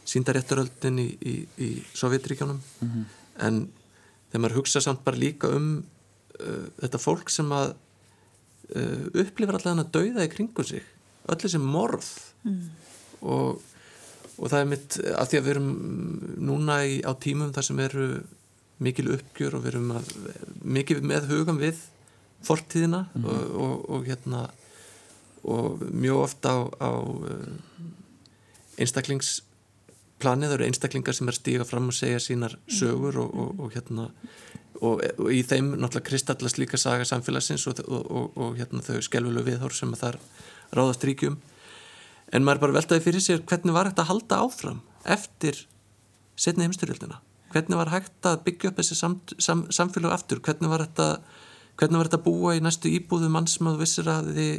síndarétturöldin í, í, í Sovjetríkjónum mm -hmm. en þegar maður hugsa samt bara líka um uh, þetta fólk sem að uh, upplifir allavega að dauða í kringu sig öll þessi morð. Mm. og, og það er mitt að því að við erum núna í, á tímum þar sem eru mikil uppgjör og við erum að, mikil með hugam við fortíðina mm og, og, og hérna og mjög ofta á, á uh, einstaklings planið eru einstaklingar sem er stíga fram og segja sínar sögur og, og, og hérna og, og í þeim náttúrulega kristallast líka saga samfélagsins og hérna þau skelvölu viðhór sem að þar ráðast ríkjum en maður bara veltaði fyrir sér hvernig var hægt að halda áfram eftir setni heimstyrjöldina hvernig var hægt að byggja upp þessi sam, sam, samfélag aftur, hvernig var hægt að að búa í næstu íbúðu mann sem að vissir að þið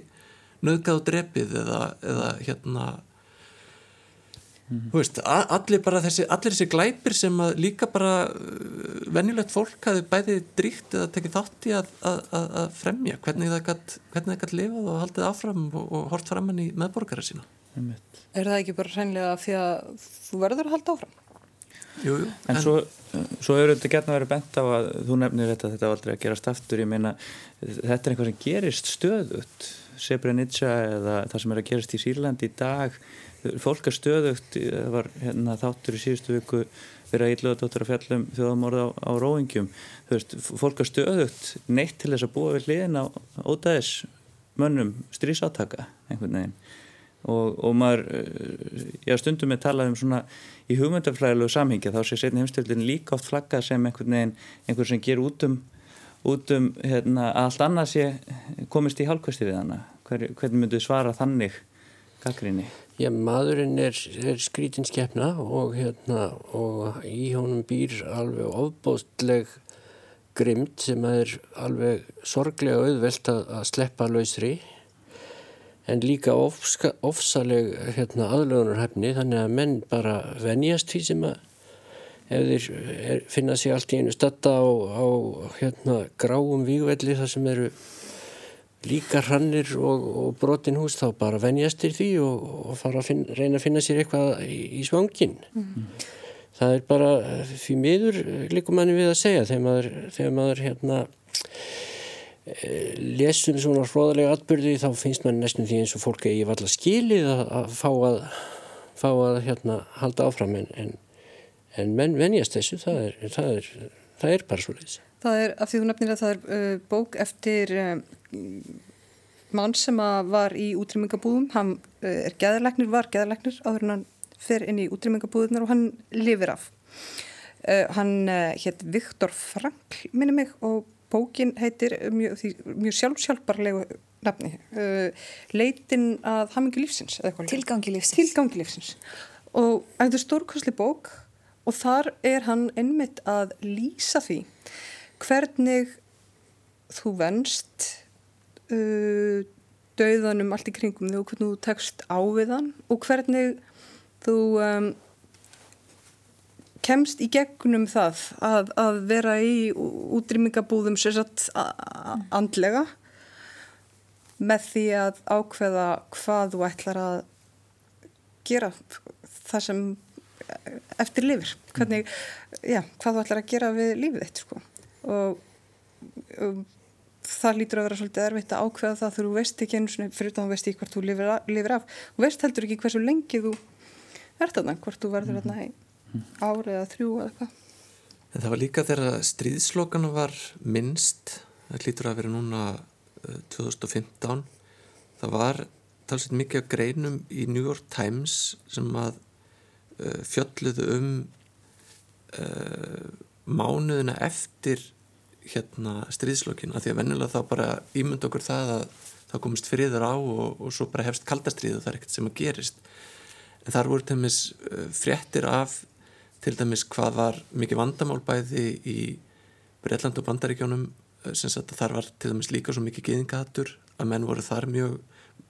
nöðgað og drepið eða, eða hérna Mm -hmm. veist, allir, þessi, allir þessi glæpir sem líka bara uh, venjulegt fólk hafi bæði dríkt eða tekið þátt í að, að, að fremja hvernig það gætt lifað og haldið áfram og, og hort fram hann í meðborgara sína Er það ekki bara hreinlega því að þú verður að halda áfram? Jú, jú En, en svo, svo eru þetta gert að vera bent á að þú nefnir þetta þetta aldrei að gerast aftur ég meina þetta er eitthvað sem gerist stöðut Srebrenica eða það sem er að gerast í Sýrland í dag fólk er stöðugt var hérna, þáttur í síðustu viku verið að ílluðadóttur að fjallum þjóðamorða á, á róingjum veist, fólk er stöðugt neitt til þess að búa við liðin á ódæðis mönnum strísátaka einhvern veginn. Og, og maður, ég har stundum með talað um svona í hugmyndaflægilegu samhengja þá sé setni heimstöldin líka oft flagga sem einhvern veginn, einhvern sem ger út um út um hérna, allt annað sé komist í hálfkvæsti við hana. Hver, hvernig myndu svara þannig gaggrinni? Já, maðurinn er, er skrítinskeppna og, hérna, og í honum býr alveg ofbóstleg grimt sem er alveg sorglega auðvelt að, að sleppa lausri en líka ofska, ofsaleg hérna, aðlögunarhæfni þannig að menn bara venjast því sem að ef þeir finna sig allt í einu statta á, á hérna, gráum vígvelli þar sem eru líka hrannir og, og brotin hús þá bara venjast til því og, og fara að finna, reyna að finna sér eitthvað í, í svangin mm. það er bara því miður líkum manni við að segja þegar maður, þegar maður hérna e, lesum svona hróðalega atbyrði þá finnst mann næstum því eins og fólk eigi valla skilið að, að fá að fá að hérna halda áfram en, en, en menn venjast þessu það er, það er, það er bara svo leiðis Það er, af því þú nefnir að það er uh, bók eftir uh, mann sem var í útrymmingabúðum, hann uh, er geðarleiknir, var geðarleiknir áður en hann fer inn í útrymmingabúðunar og hann lifir af. Uh, hann uh, hétt Viktor Frankl, minni mig, og bókin heitir mjög, mjög sjálfsjálfbarlegu nafni, uh, Leitin að hamingi lífsins. Tilgangi lífsins. Tilgangi lífsins. Og þetta er stórkosli bók og þar er hann einmitt að lýsa því hvernig þú venst uh, dauðanum allt í kringum þig og hvernig þú tekst á við hann og hvernig þú um, kemst í gegnum það að, að vera í útrýmingabúðum sérsagt andlega með því að ákveða hvað þú ætlar að gera það sem eftir lifir. Hvernig, já, hvað þú ætlar að gera við lífið þitt sko og um, það lítur að vera svolítið erfitt að ákveða það þú veist ekki eins og fyrir þá veist ekki hvort þú lifir af, lifir af. Og veist heldur ekki hversu lengi þú ert þarna, hvort þú verður þarna í ári eða þrjú eða eitthvað. En það var líka þegar stríðslokana var minnst, það lítur að vera núna 2015 eh, það var talsveit mikið greinum í New York Times sem að uh, fjölluðu um uh, mánuðina eftir hérna stríðslokkin að því að vennilega þá bara ímynd okkur það að þá komist friður á og, og svo bara hefst kaldastrið og það er ekkert sem að gerist en þar voru til dæmis uh, fréttir af til dæmis hvað var mikið vandamál bæði í Breitland og Bandaríkjónum að þar var til dæmis líka svo mikið gýðingahattur að menn voru þar mjög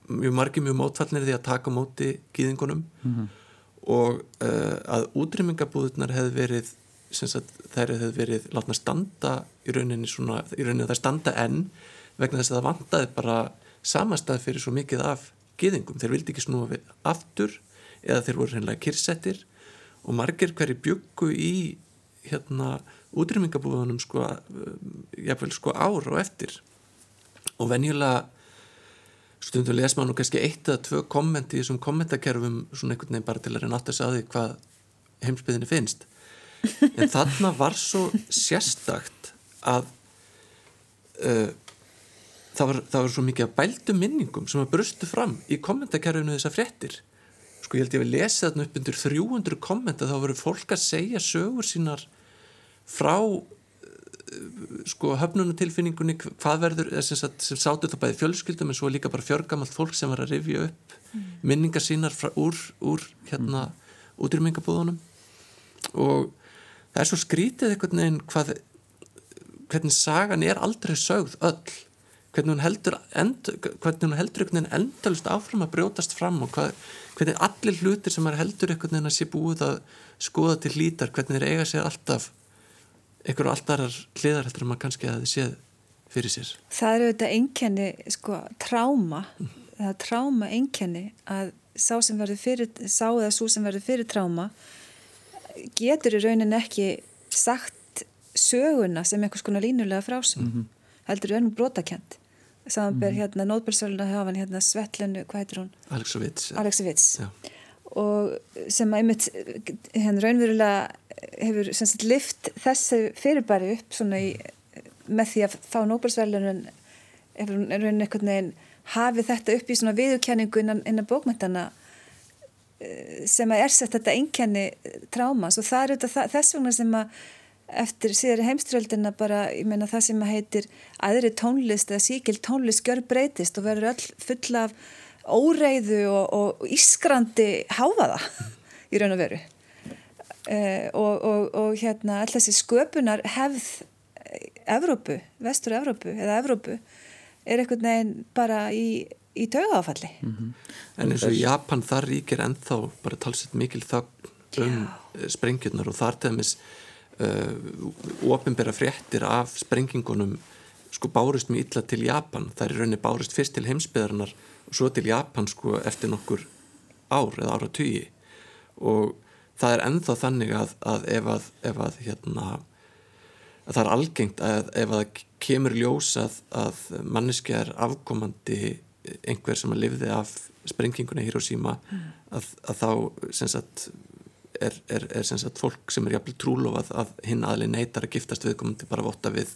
mjög margi mjög mótfallnir því að taka móti gýðingunum mm -hmm. og uh, að útrymmingabúðunar hefði verið þær hefði verið látna standa í rauninni svona, í rauninni það standa enn vegna þess að það vantaði bara samastað fyrir svo mikið af gýðingum, þeir vildi ekki snúa við aftur eða þeir voru hreinlega kyrsettir og margir hverju byggu í hérna útrymmingabúðunum sko, jáfnveil sko ár og eftir. Og venjulega stundum les maður nú kannski eitt eða tvö kommenti í þessum kommentakerfum svona einhvern veginn bara til að reyna átt að sagði hvað heimsbyðinni finnst en þarna var svo sérstakt að uh, það, var, það var svo mikið að bældu minningum sem að brustu fram í kommentakerfinu þessar fréttir sko ég held ég að við lesa þarna upp undir 300 kommenta þá voru fólk að segja sögur sínar frá sko höfnunutilfinningunni hvað verður, sem, sem sátu það bæði fjölskyldum en svo líka bara fjörgamalt fólk sem var að rifja upp mm. minningar sínar frá, úr, úr hérna mm. útrýmingabúðunum og það er svo skrítið einhvern veginn hvað hvernig sagan er aldrei sögð öll. Hvernig hún heldur end, hvernig hún heldur einhvern veginn endalust áfram að brjótast fram og hvað, hvernig allir hlutir sem er heldur einhvern veginn að sé búið að skoða til lítar, hvernig þeir eiga sér alltaf einhverju alltarar hliðar heldur maður kannski að þið séð fyrir sér. Það eru þetta einkenni sko tráma það er tráma einkenni að sá sem verður fyrir sá eða svo sem verður fyrir tráma getur í raunin ekki sagt söguna sem einhvers konar línulega frásum mm -hmm. heldur er nú brotakent samanber mm -hmm. hérna nótbjörnsvölinu hafa hann hérna Svetlinu, hvað heitir hún? Alexovits Alexovits og sem að einmitt henn raunverulega hefur lift þessu fyrirbæri upp í, með því að fá Nobelsverðlunum hefur raunverulega einhvern veginn hafið þetta upp í svona viðurkenningu innan, innan bókmyndana sem að ersett þetta einkenni trámas og það er þess vegna sem að eftir síðari heimströldina bara, ég meina það sem að heitir aðri tónlist eða síkil tónlist gjör breytist og verður öll fulla af óreiðu og, og ískrandi háfaða í raun og veru. Uh, og, og, og hérna alltaf þessi sköpunar hefð Evrópu, vestur Evrópu eða Evrópu er einhvern veginn bara í, í taugáfalli mm -hmm. En eins og Japan þar ríkir ennþá bara talsett mikil þögn um Já. sprengjurnar og þar tegðmis uh, ofinbæra fréttir af sprengingunum sko bárust mjög illa til Japan það er rauninni bárust fyrst til heimsbyðarnar og svo til Japan sko eftir nokkur ár eða ára tugi og það er ennþá þannig að, að ef að, ef að hérna að það er algengt að ef að kemur ljós að, að manneski er afkomandi einhver sem að lifði af sprenginguna í Hiroshima mm. að, að þá sagt, er, er, er sagt, fólk sem er jafnvel trúlofað að hinn aðli neytar að giftast viðkomandi bara votta við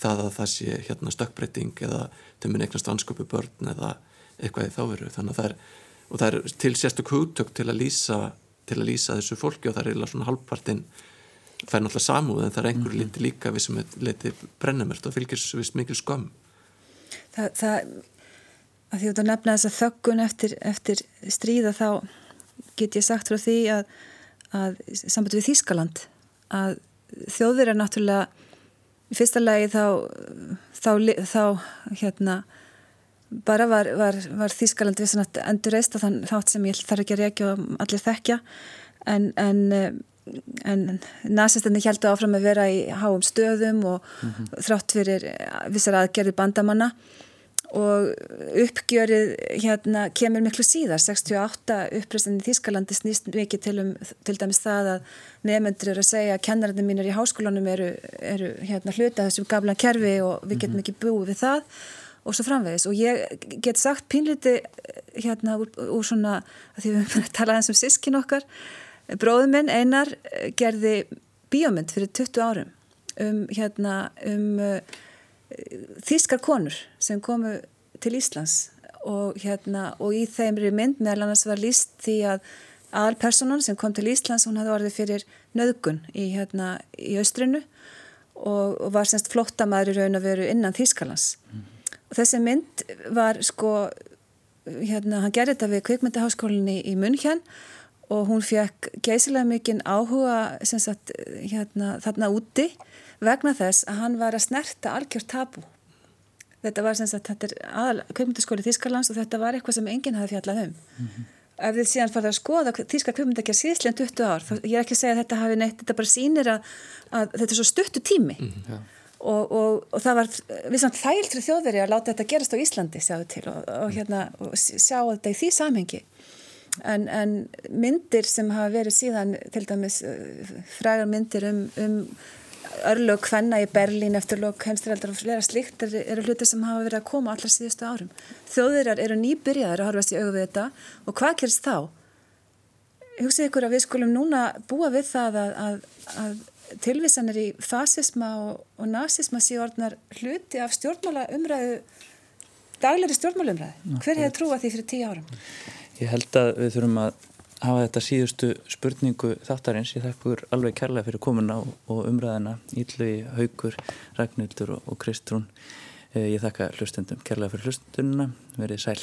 það að það sé hérna, stökkbreyting eða þau mun eignast vansköpu börn eða eitthvað í þá veru þannig að það er, og það er til sérstök hugtök til að lýsa til að lýsa þessu fólki og það er eiginlega svona halvpartinn er náttúrulega samúð en það er einhverju mm -hmm. liti líka við sem leiti brennumert og fylgir svo vist mikil skam Það, það að því að nefna þess að þöggun eftir, eftir stríða þá get ég sagt frá því að, að samband við Þískaland að þjóðir er náttúrulega í fyrsta lagi þá þá, þá hérna bara var, var, var Þískaland við svona endur reist að þann þátt sem ég þarf ekki að reykja og allir þekkja en, en, en nazistinni heldur áfram að vera í háum stöðum og mm -hmm. þrátt fyrir vissar aðgerði bandamanna og uppgjörið hérna kemur miklu síðar. 68 uppröstinni í Þískalandi snýst mikið til um til dæmis það að nefnendur eru að segja að kennarinn mínir í háskólanum eru, eru hérna hluta þessum gaflan kerfi og við getum ekki búið við það og svo framvegis. Og ég get sagt pínliti hérna úr, úr svona því við höfum talað eins um sískin okkar bróðum minn Einar gerði bíómynd fyrir 20 árum um hérna um þískar konur sem komu til Íslands og hérna og í þeim mynd meðal annars var líst því að aðalpersonan sem kom til Íslands hún hafði orðið fyrir nöðgun í hérna í austrinu og, og var semst flottamæður í raun að veru innan Þískalands mm þessi mynd var sko hérna, hann gerði þetta við kvikmyndaháskólinni í München og hún fekk geysilega mikinn áhuga sagt, hérna, þarna úti vegna þess að hann var að snerta algjör tabu þetta var sem sagt, þetta er aðal kvikmyndaskóli Þískarlands og þetta var eitthvað sem enginn hafi fjallað um mm -hmm. ef þið síðan farið að skoða Þíska kvikmyndakja síðslega 20 ár, þá, ég er ekki að segja að þetta hafi neitt, þetta bara sýnir að, að þetta er svo stuttu tími mm -hmm. og, og, og það var við samt þæltri þjóðveri að láta þetta gerast á Íslandi sjáðu til og, og hérna sjá þetta í því samhengi en, en myndir sem hafa verið síðan til dæmis eh, frægar myndir um, um örlög hvenna í Berlín eftir lók heimstyrjaldar og flera slikt eru, eru hluti sem hafa verið að koma allar síðustu árum. Þjóðirar eru nýbyrjaðar að horfast í auðu við þetta og hvað gerst þá? Hugsið ykkur að við skulum núna búa við það að, að, að tilvísanir í fasisma og, og nazisma séu orðnar hluti af stjórnmála umræðu, daglegri stjórnmála umræðu. Hver hefur trúað því fyrir tíu árum? Ég held að við þurfum að hafa þetta síðustu spurningu þáttarins. Ég þakkur alveg kærlega fyrir komuna og, umræðina Íllu, Haugur, Ragnhildur og Kristrún. Eh, ég þakka hlustendum kærlega fyrir hlustununa. Verið sæl.